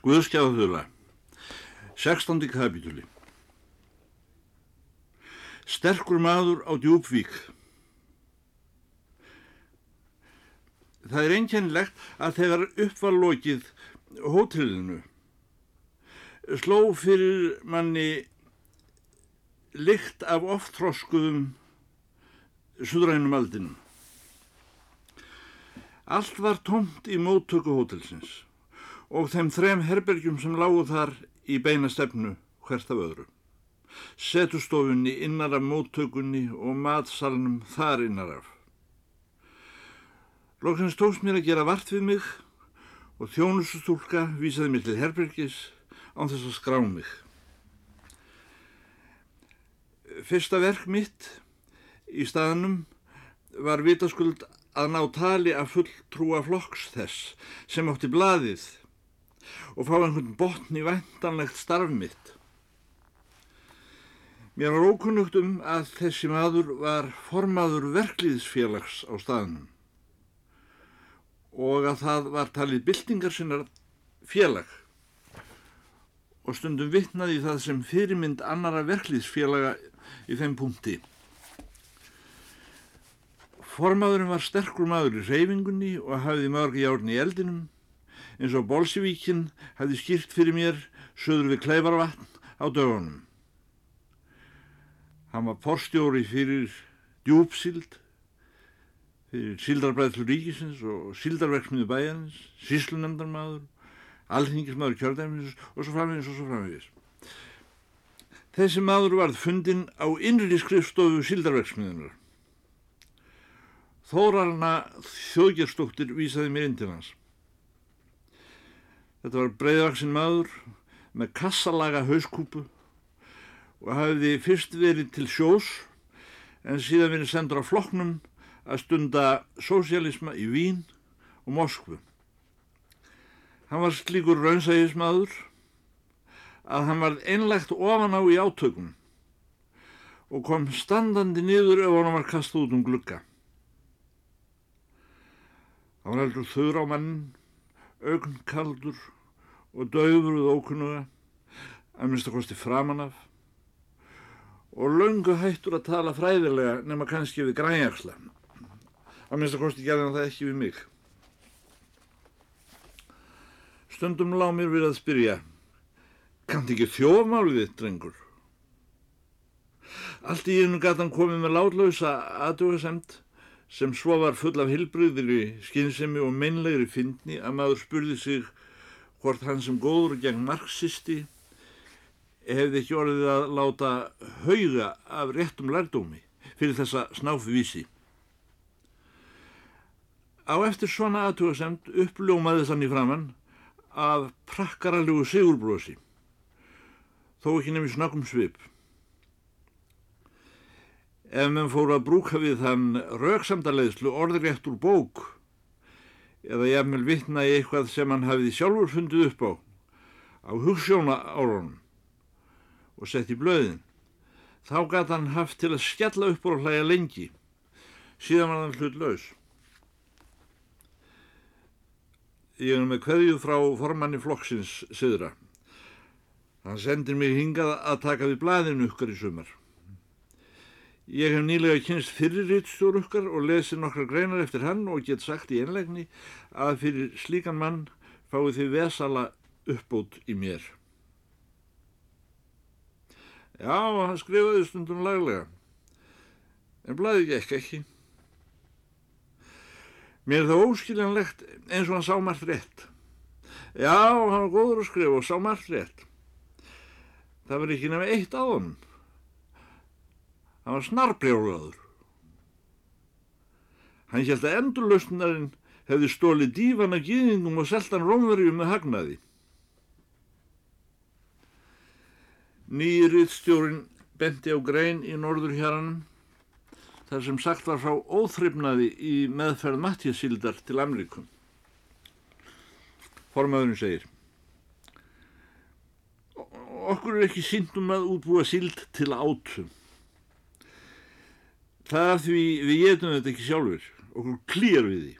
Guðskjáðuðla, 16. kapitúli. Sterkur maður á djúbvík. Það er einkennilegt að þegar uppvarlokið hótelinu sló fyrir manni lykt af oftþroskuðum suðrænum aldinum. Allt var tómt í móttöku hótelsins og þeim þrem herbergjum sem lágu þar í beina stefnu hvert af öðru. Setustofunni innar af móttökunni og matsalnum þar innar af. Lóksins tókst mér að gera vart við mig og þjónustúlka vísaði mér til herbergis án þess að skrá mig. Fyrsta verk mitt í staðnum var vitaskuld að ná tali að fulltrúa flokks þess sem átti blaðið og fá einhvern botn í væntanlegt starf mitt. Mér var ókunnugt um að þessi maður var formaður verkliðsfélags á staðnum og að það var talið byltingar sinnar félag og stundum vittnaði það sem fyrirmynd annara verkliðsfélaga í þeim punkti. Formaðurinn var sterkur maður í reyfingunni og hafði mörg járn í eldinum eins og Bolsjevíkinn hafði skýrt fyrir mér söður við Kleifarvatn á dögunum. Hann var porstjóri fyrir djúpsild, fyrir síldarbræðslu ríkisins og síldarverksmiðu bæjarins, síslunendarmadur, alþingismadur kjördæmis og svo framvegis og svo framvegis. Þessi maður varð fundin á innri skrifstofu síldarverksmiðunar. Þórarna þjóðgerstóttir vísaði mér inn til hans. Þetta var breyðvaksinn maður með kassalaga hauskúpu og hafiði fyrst verið til sjós en síðan verið sendur á floknum að stunda sósialisma í Vín og Moskvu. Hann var slíkur raunsægismadur að hann var einlegt ofan á í átökum og kom standandi niður ef hann var kastað út um glugga. Hann var heldur þurr á mann, augn-kaldur og við ókunnuga, að minnst að kosti framan af og laungu hættur að tala fræðilega nema kannski við grænjarsla. Að minnst að kosti gerði hann það ekki við mig. Stundum lág mér við að spyrja, kannt ekki þjófmálið þitt, drengur? Allt í einu gatan komið með látlausa aðdjóðasemt sem svo var full af hilbriðri, skynsemi og meinlegri fyndni að maður spurði sig hvort hann sem góður gegn marxisti hefði ekki orðið að láta hauga af réttum lærdómi fyrir þessa snáfi vísi. Á eftir svona aðtugasemt uppljómaði þannig framann af prakkaralegu sigurbrósi, þó ekki nefnir snakkum svip. Ef menn fóru að brúka við þann rauksamdaleðslu orðrétt úr bók eða jafnvel vittna í eitthvað sem hann hafiði sjálfur fundið upp á, á hugssjóna árunum, og sett í blöðin. Þá gæti hann haft til að skella upp og hlæja lengi. Síðan var hann hlut laus. Ég er með hverju frá formanni flokksins söðra. Hann sendir mig hingað að taka við blæðinu ykkar í sumar. Ég hef nýlega kynst fyrirrýtstjór ykkar og lesið nokkra greinar eftir hann og get sagt í einlegni að fyrir slíkan mann fáið þið vesala uppbót í mér. Já, hann skrifaði stundum laglega, en blæði ekki ekki. Mér er það óskiljanlegt eins og hann sá margt rétt. Já, hann var góður að skrifa og sá margt rétt. Það var ekki nefn eitt á hann. Hann var snarbrjálaður. Hann held að endurlausnarinn hefði stólið dífana gýðingum og seltan rómverjum með hagnaði. Nýriðstjórin benti á grein í norður héranum þar sem sagt var frá óþryfnaði í meðferð Mattiasildar til Ameríkum. Formaðurinn segir Okkur er ekki síndum að útbúa sild til átum. Það er því við getum þetta ekki sjálfur. Okkur klýjar við því.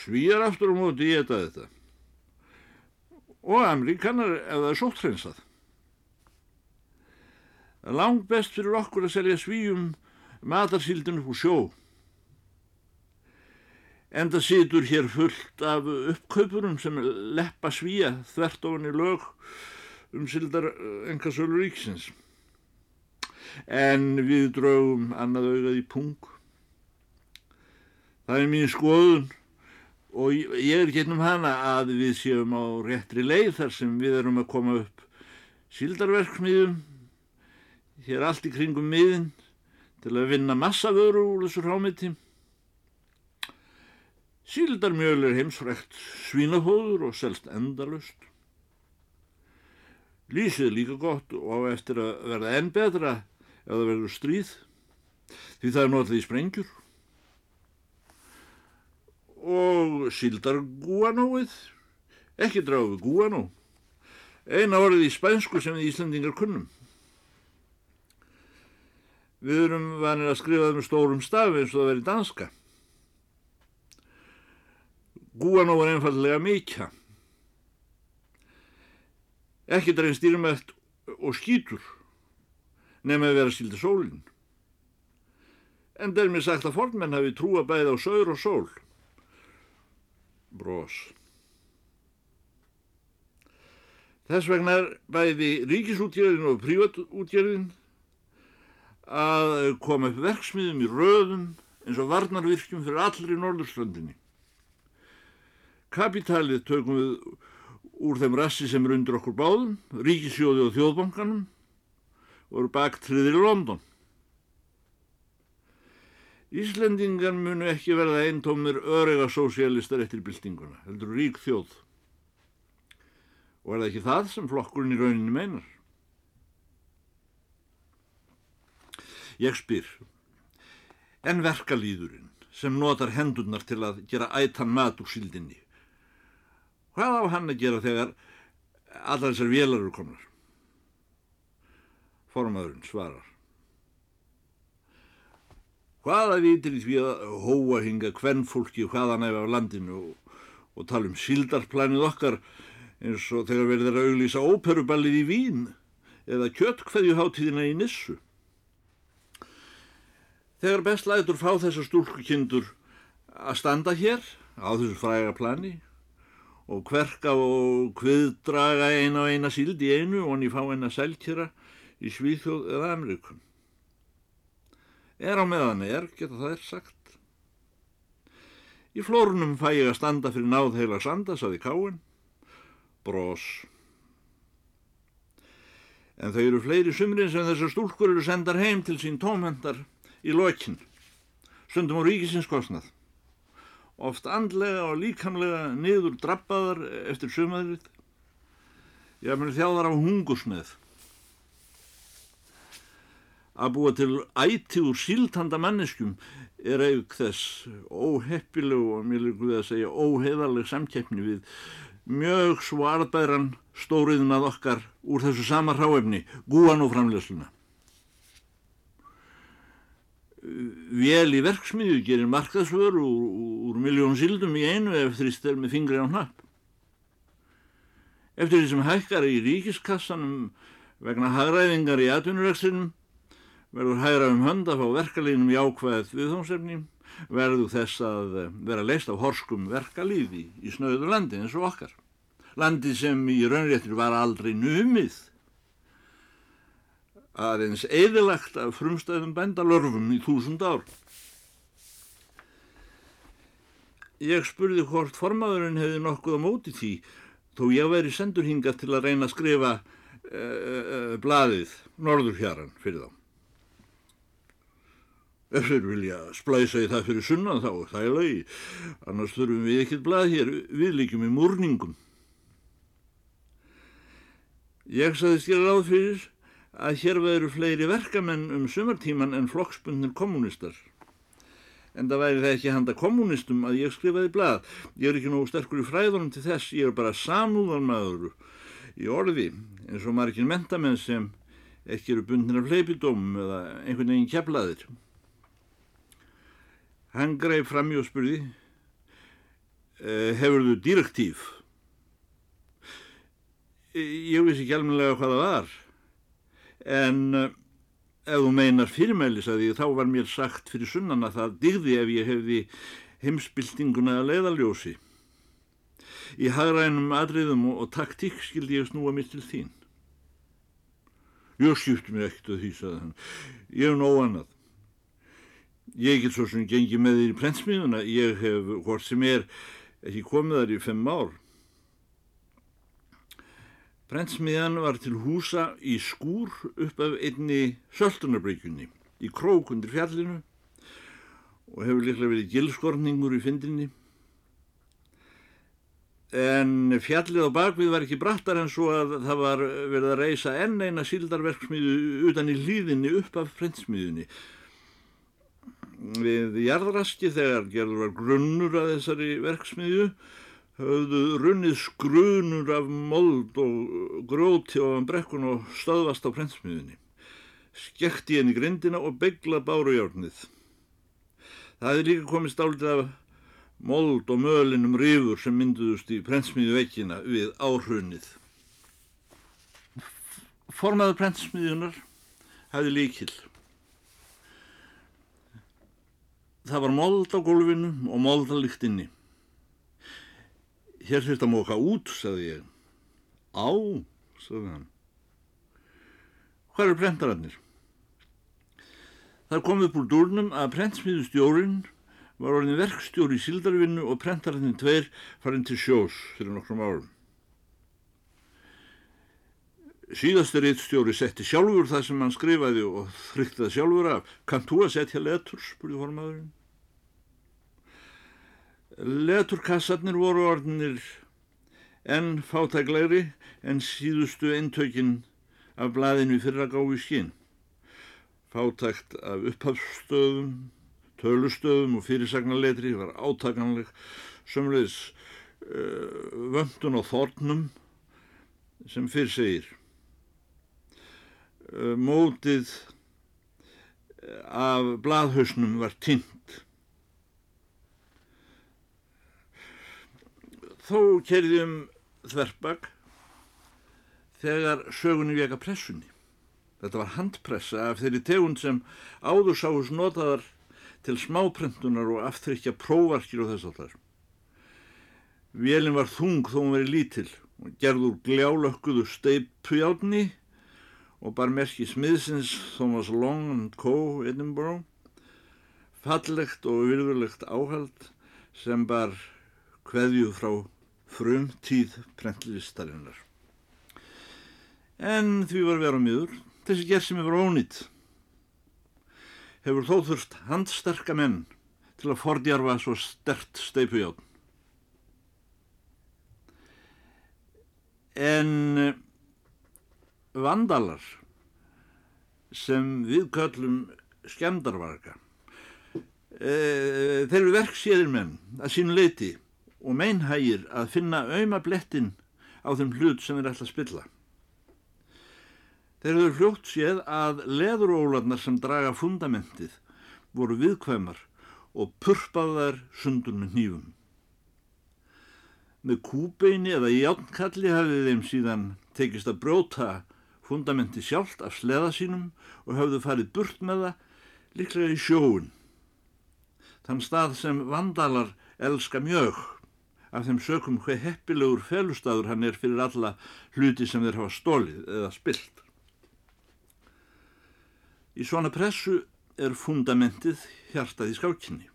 Svíjar aftur á móti geta þetta. og Ameríkanar ef það er sóttrensað. Langt best fyrir okkur að selja svíjum matarsíldun upp úr sjó. Enda situr hér fullt af uppkaupurum sem leppa svíja þvert ofan í lög um sildar engasölu ríksins. En við draugum annað augað í pung. Það er mín skoðun. Og ég er getnum hana að við séum á réttri leið þar sem við erum að koma upp síldarverksmiðum hér allt í kringum miðin til að vinna massavöru úr þessu rámiti síldarmjöl er heimsfrekt svínafóður og selst endalust lýsið líka gott og á eftir að verða enn betra ef það verður stríð því það er notið í sprengjur og síldargúanóið, ekki dráðu gúanó, eina orðið í spænsku sem við Íslandingar kunnum. Við erum vanir að skrifa það með stórum stafi eins og það verið danska. Gúanó er einfallega mikja. Ekki dreyn stýrmætt og skýtur nefn að vera sílda sólinn. En það er mér sagt að fornmenn hafi trúa bæði á saur og sól bros. Þess vegna er bæði ríkisútgjörðin og prívatútgjörðin að koma upp verksmiðum í röðum eins og varnarvirkjum fyrir allir í norðurströndinni. Kapitalið tökum við úr þeim rassi sem er undir okkur báðum, ríkisjóði og þjóðbankanum eru baktriðir í London. Íslendingar munu ekki verða eintómir örega sósialistar eftir byltinguna, heldur rík þjóð. Og er það ekki það sem flokkurinn í rauninni meinar? Ég spyr, en verkalýðurinn sem notar hendurnar til að gera ætan mat úr síldinni, hvað á hann að gera þegar allar þessar vélar eru komnar? Formaðurinn svarar. Hvaða vitir í því að hóa hinga hvern fólki hvaðan ef af landinu og, og tala um síldarplanið okkar eins og þegar verður að auglýsa óperuballið í Vín eða kjöttkveðjuháttíðina í Nissu. Þegar best lætur fá þessar stúlkukindur að standa hér á þessu fræga plani og hverka og hviðdraga eina og eina síld í einu og hann í fá eina selkjera í Svíþjóð eða Amerikum. Er á meðan er, geta það er sagt. Í flórunum fæ ég að standa fyrir náð heilags anda, saði Káin. Brós. En þau eru fleiri sumrin sem þessar stúlkur eru sendar heim til sín tómhendar í lokinn. Stundum á ríkisins kostnað. Oft andlega og líkamlega niður drappaðar eftir sumaðrið. Ég haf mér þjáðar af hungusneð að búa til æti úr síltanda manneskjum er auk þess óheppileg og mér líkur við að segja óheðarleg samkeppni við mjög svo arðbæran stóriðnað okkar úr þessu sama ráefni, gúan og framleysluna. Vel í verksmiðju gerir markaðsvör úr, úr miljón síldum í einu ef þrýst er með fingri á hnapp. Eftir því sem hækkar í ríkiskassanum vegna hagræðingar í atvinnurekstrinum verður hægra um hönd að fá verkalínum jákvæðið viðhómsefni, verður þess að eh, vera leist af horskum verkalíði í snöðu landi eins og okkar. Landi sem í raunréttir var aldrei numið, aðeins eðilagt af frumstæðum bændalörfum í þúsund ár. Ég spurði hvort formaðurinn hefði nokkuð á móti því, þó ég væri sendur hinga til að reyna að skrifa uh, uh, blaðið Norðurhjaran fyrir þá. Ef þeir vilja splæsa í það fyrir sunnan þá, það er lagi, annars þurfum við ekkert blað hér, við líkjum í múrningum. Ég saðist ég ráð fyrir að hér veru fleiri verkamenn um sumartíman en flokksbundnir kommunistar. En það væri það ekki handa kommunistum að ég skrifaði blað. Ég er ekki nógu sterkur í fræðunum til þess, ég er bara samúðanmaður í orði eins og margir mentamenn sem ekki eru bundnir af hleypidóm eða einhvern veginn keflaðir. Hann greið fram í og spurði, eh, hefur þú direktíf? ég vissi ekki almenlega hvað það var. En uh, ef þú meinar fyrirmæli sagði ég þá var mér sagt fyrir sunnan að það digði ef ég hefði heimsbyltinguna að leiðaljósi í hagrænum atriðum og, taktík skildi ég snúa mér til þín. Ég skipti mig ekkert að því sagði hann. Ég hef nóg annað Ég get svo sem gengi með þér í prentsmiðuna, ég hef hvort sem er ekki komið þar í fimm ár. Prentsmiðan var til húsa í skúr upp af einni söltunarbreykjunni í krók undir fjallinu og hefur líklega verið gilskorningur í fyndinni. En fjallið á bakvið var ekki brattar en svo að það var verið að reysa enn eina síldarverksmiðu utan í hlýðinni upp af prentsmiðunni við jarðraski þegar gerður var grunnur að þessari verksmiðju höfðu runnið skrunur af mold og gróti á brekkun og stöðvast á prentsmiðunni. Skekti henni grindina og begla bárujárnið. Það hefði líka komið stálitið af mold og mölinum rifur sem mynduðust í prentsmiðju vekkina við áhrunnið. Formaður prentsmiðjunar hefði líkil. Það var mold á gólfinu og mold á lyktinni. Hér þurft að móka út, sagði ég. Á, sagði hann. Hvað eru prentarannir? Það kom upp úr dúrnum að prentsmiðu stjórin var orðin verkstjóri í síldarvinnu og prentarannir tveir farin til sjós fyrir nokkrum árum. Síðastur eittstjóri setti sjálfur það sem hann skrifaði og þrykkti það sjálfur af. Kannt þú að setja letur, spurði formadurinn. Leturkassarnir voru orðinir enn fátæklegri en síðustu eintökin af blaðinu fyrir að gá í skinn. Fátækt af upphafsstöðum, tölustöðum og fyrirsagnarletri var átakanleg sömleis uh, vöndun og þornum sem fyrr segir. Uh, mótið af blaðhausnum var tint þó kerði um þverbak þegar sögunni veka pressunni. Þetta var handpressa af þeirri tegund sem áður sáus notaðar til smáprentunar og aftrykja prófarkir og þess að þar. Vélinn var þung þó hún verið lítil og gerður gljálökkuðu steipujátni og bar merki smiðsins Thomas Long Co. Edinburgh. Fallegt og virðulegt áhald sem bar hveðju frá frum tíð prentlistarinnar. En því var vera miður, þessi gerð sem hefur ónýtt, hefur þó þurft handsterka menn til að fordjarfa svo stert steipujátn. En eh, vandalar sem við köllum skemdarvarga, e, þeir eru verksýðir menn að sínu leiti og meinhægir að finna auðma blettin á þeim hlut sem ætla að spilla. Þeir eru fljótt séð að leðurólarnar sem draga fundamentið voru viðkvæmar og purpaðar sundur með nýfum. Með kúbeini eða játnkalli hafið þeim síðan tekist að bróta fundamenti sjálft af sleða sínum og hafðu farið burt með það líklega í sjóun. Þann stað sem vandalar elska mjög af þeim sökum hver heppilegur felustadur hann er fyrir alla hluti sem þeir hafa stólið eða spilt. Í svona pressu er fundamentið hjartað í skákinni.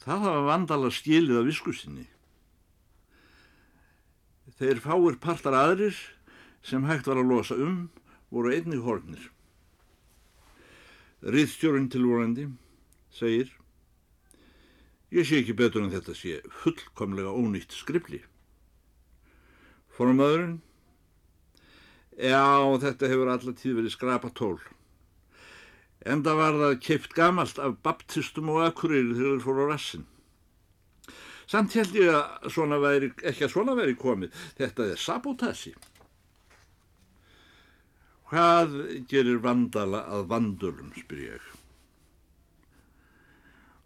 Það hafa vandala skilið af viskusinni. Þeir fáir partar aðrir sem hægt var að losa um voru einnig hornir. Riðstjórun tilvorandi segir Ég sé ekki betur en þetta sé fullkomlega ónýtt skrifli. Formaðurinn? Já, þetta hefur alltaf tíð verið skrapa tól. Enda var það keipt gamalt af baptistum og akkurýri þegar þeir fóru á rassin. Samt held ég að svona væri, ekki að svona væri komið. Þetta er sabotasi. Hvað gerir vandala að vandulum, spyr ég.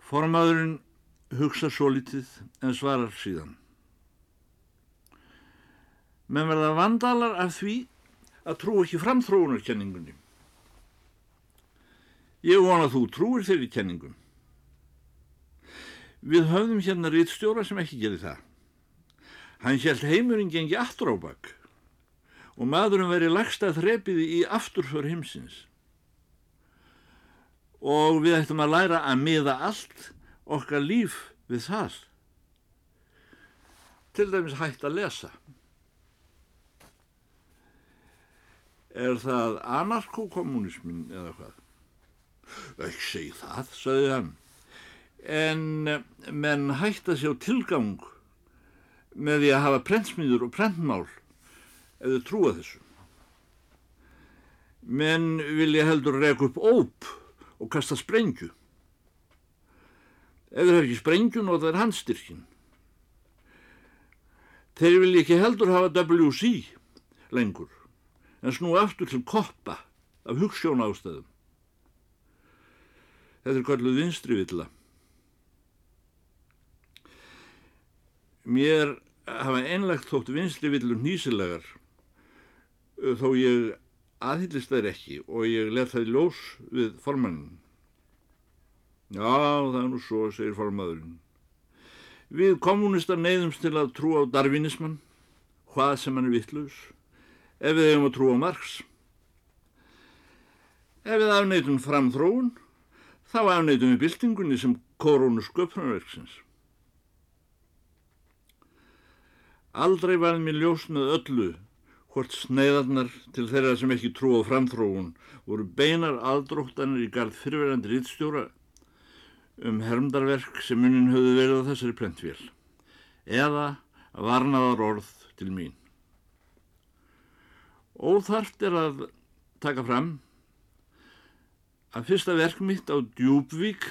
Formaðurinn hugsa svo litið en svarar síðan. menn verða vandalar af því að trú ekki framþróunarkenningunni. Ég vona að þú trúir þeirri kenningum. Við höfðum hérna rittstjóra sem ekki gerði það. Hann hjælt heimurinn gengi aftur á bakk og maðurum veri lagsta þrepiði í afturför heimsins. Og við ættum að læra að miða allt okkar líf við það. Til dæmis hægt að lesa. Er það anarkokommunismin eða hvað? Ekki segi það, sagði hann. En menn hægt að sjá tilgang með því að hafa prentsmýður og prentmál eða trúa þessu. Menn vilja heldur reyka upp óp og kasta sprengju. Ef þeir hafa ekki sprengju nota þeir handstyrkin. Þeir vilja ekki heldur hafa WC lengur en snú aftur til koppa af hugssjón ástæðum. Þetta er kalluð vinstri villa. Mér hafa einlegt þótt vinstri villur nýsilegar þó ég aðhyllist þær ekki og ég let það í ljós við formannin. Já, það er nú svo, segir formadurinn. Við kommunistar neyðumst til að trú á darwinisman, hvað sem hann er vittlaus, ef við hefum að trú á Marx. Ef við afneitum framþróun, þá afneitum við byltingunni sem korónu sköpnarverksins. Aldrei var mér ljós með öllu hvort sneiðarnar til þeirra sem ekki trú á framþróun voru beinar aðdróttanir í gard fyrirverandi rittstjóra um hermdarverk sem munin höfðu verið á þessari plentvél eða varnaðar orð til mín. Óþarft er að taka fram að fyrsta verk mitt á Djúbvík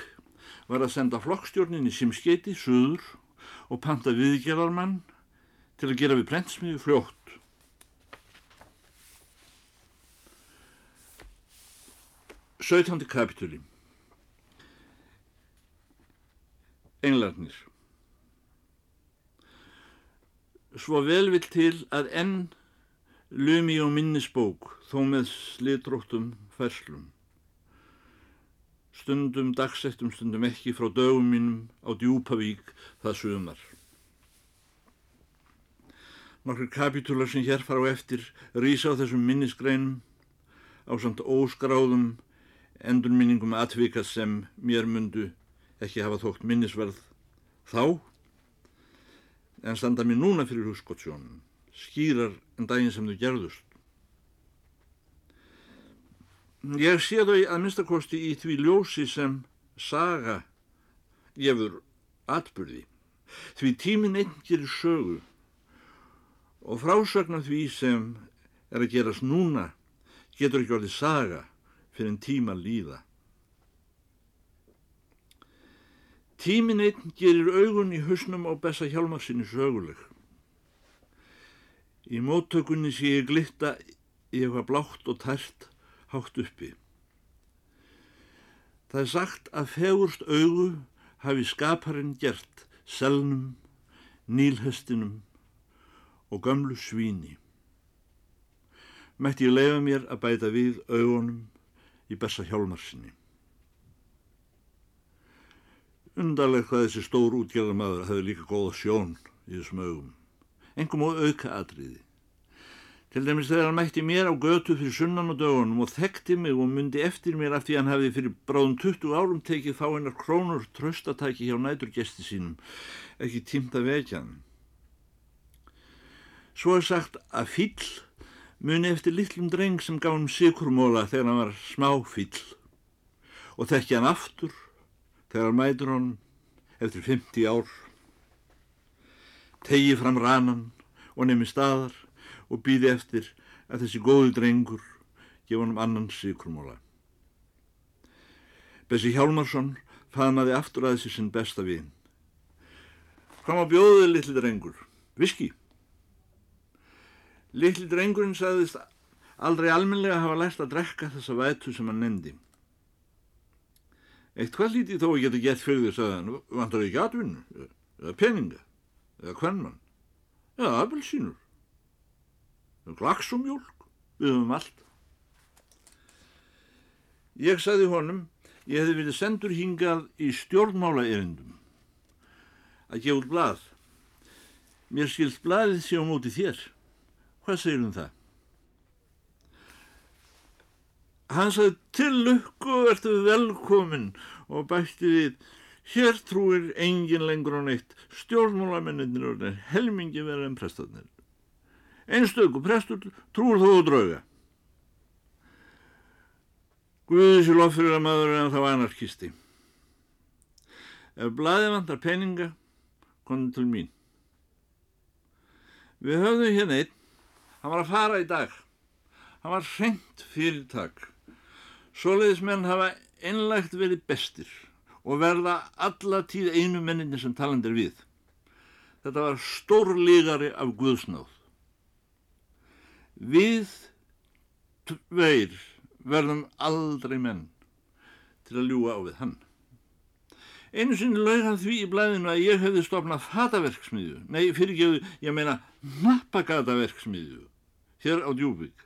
var að senda flokkstjórnin í Simskeiti, Suður og panta viðgerðarmann til að gera við prentsmiðu fljótt. Söðhandi kapitúli Englarnir Svo vel vil til að enn lumi og minnisbók þó með slitróttum ferslum. Stundum dagsettum, stundum ekki frá dögum mínum á Djúpavík það sumar. Nokkur kapitúlar sem hér fara á eftir rýsa á þessum minnisgreinum á samt óskráðum endurminningum atvika sem mér mundu ekki hafa þótt minnisverð þá en standa mér núna fyrir hugskottsjónum skýrar en daginn sem þau gerðust. Ég sé þau að minnstakosti í því ljósi sem saga gefur atbyrði því tímin einn gerir sögu og frásögn af því sem er að gerast núna getur ekki orðið saga fyrir en tíma líða. Tímin einn gerir augun í husnum á Bessa Hjalmarsinni söguleg. Í móttökunni sé ég glitta í eitthvað blátt og tært hátt uppi. Það er sagt að fegurst augu hafi skaparinn gert selnum, nílhestinum og gömlu svíni. Mætti ég leifa mér að bæta við augunum í Bessa Hjálmarsinni. Undarleg hvað þessi stór útgjörðamadur hefði líka góða sjón í þessum augum. Engum og auka atriði. Til dæmis þegar hann mætti mér á götu fyrir sunnan og dögunum og þekkti mig og myndi eftir mér af því hann hefði fyrir bráðum 20 árum tekið þá einar krónur tröstatæki hjá næturgesti sínum, ekki tímt að vekja hann. Svo er sagt að fíll muni eftir litlum dreng sem gaf hann sikurmóla þegar hann var smá fíll og þekki hann aftur þegar hann mætur hann eftir 50 ár. Tegi fram ranan og nefni staðar og býði eftir að þessi góði drengur gefa hann annan sikurmóla. Bessi Hjálmarsson faðnaði aftur að þessi sinn besta vinn. Hvað má bjóðið litli drengur? Viski? Litli drengurinn sagðist aldrei almenlega hafa lært að drekka þessa vætu sem hann nefndi. Eitt hvað lítið þó að geta gett fyrir því að hann vantar ekki atvinnu, eða peninga, eða hvernmann, eða abelsínur. glaksumjólk, við höfum allt. Ég sagði honum, ég hefði verið sendur hingað í stjórnmála erindum að gefa út blað. Mér skilt blaðið sé á móti þér. Hvað segir um það? Hann sagði til lukku ertu velkomin og bætti við hér trúir engin lengur á neitt stjórnmálamenninir og helmingi verið en prestarnir. Einstöku prestur trúur þó að drauga. Guðis í loffyrir að maður en þá anarkisti. Ef blaði vantar peninga, konum til mín. Við höfðum hérna einn, hann var að fara í dag. Hann var hreint fyrirtak. Svoleiðis menn hafa einlægt verið bestir og verða alla tíð einu menninni sem talandir við. Þetta var stórligari af Guðsnáð. Við tveir verðum aldrei menn til að ljúa á við hann. Einu sinni laug hann því í blæðinu að ég hefði stopnað fataverksmiðju, nei fyrirgeðu, ég meina nappagataverksmiðju, hér á Djúbygg.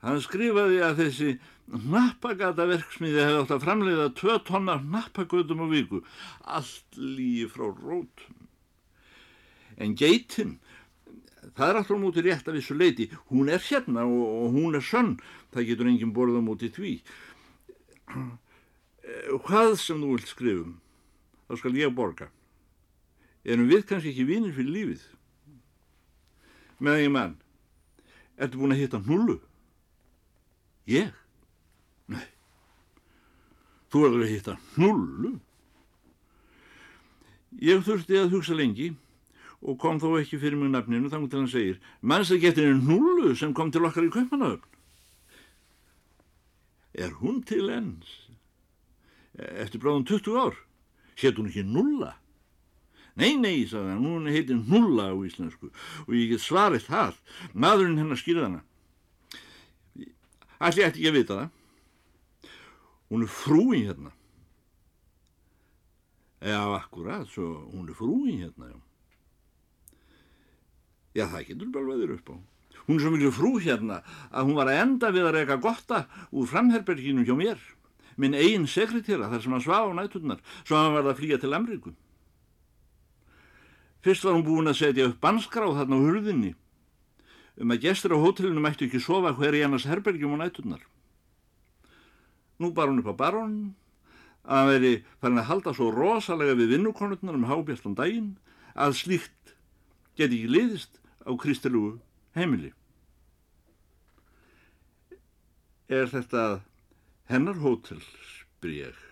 Hann skrifaði að þessi nappagataverksmiðja hefði átt að framleiða tvö tonnar nappagötum á viku, allt lígi frá rótum. En geitinn, það er alltaf mútið rétt af þessu leiti, hún er hérna og, og hún er sönn, það getur enginn borða mútið því. Hvað sem þú vilt skrifum, þá skal ég borga. Erum við kannski ekki vinir fyrir lífið? Með ég mann, ertu búin að hitta hnullu? Ég? Nei. Þú erður að hitta hnullu? Ég þurfti að hugsa lengi og kom þó ekki fyrir mjög nafninu þannig til hann segir mannst að getur einu hnullu sem kom til okkar í kaupmanöfn. Er hún til enns? Eftir bráðum 20 ár? Hétt hún ekki nulla? Nei, nei, sagði hann, hún heitir nulla á íslensku og ég get svarið það. Maðurinn hennar skýrði hana. Ég ætti ekki að vita það. Hún er frúin hérna. Já, akkurat, svo hún er frúin hérna, já. Já, það getur veður upp á. Hún er svo miklu frú hérna að hún var að enda við að reyka gotta úr framherberginu hjá mér. Minn eigin sekretera þar sem hann svaf á nætturnar, svo hann var að flýja til Amríku. Fyrst var hún búin að setja upp banskráð þarna á hurðinni um að gestur á hótelinu mættu ekki sofa hver í annars herbergjum á nætturnar. Nú bar hún upp á barónin að hann veri farin að halda svo rosalega við vinnukonurnar um hábjörnum daginn að slíkt geti ekki liðist á kristilugu heimili. Er þetta hennar hótel, spyr ég.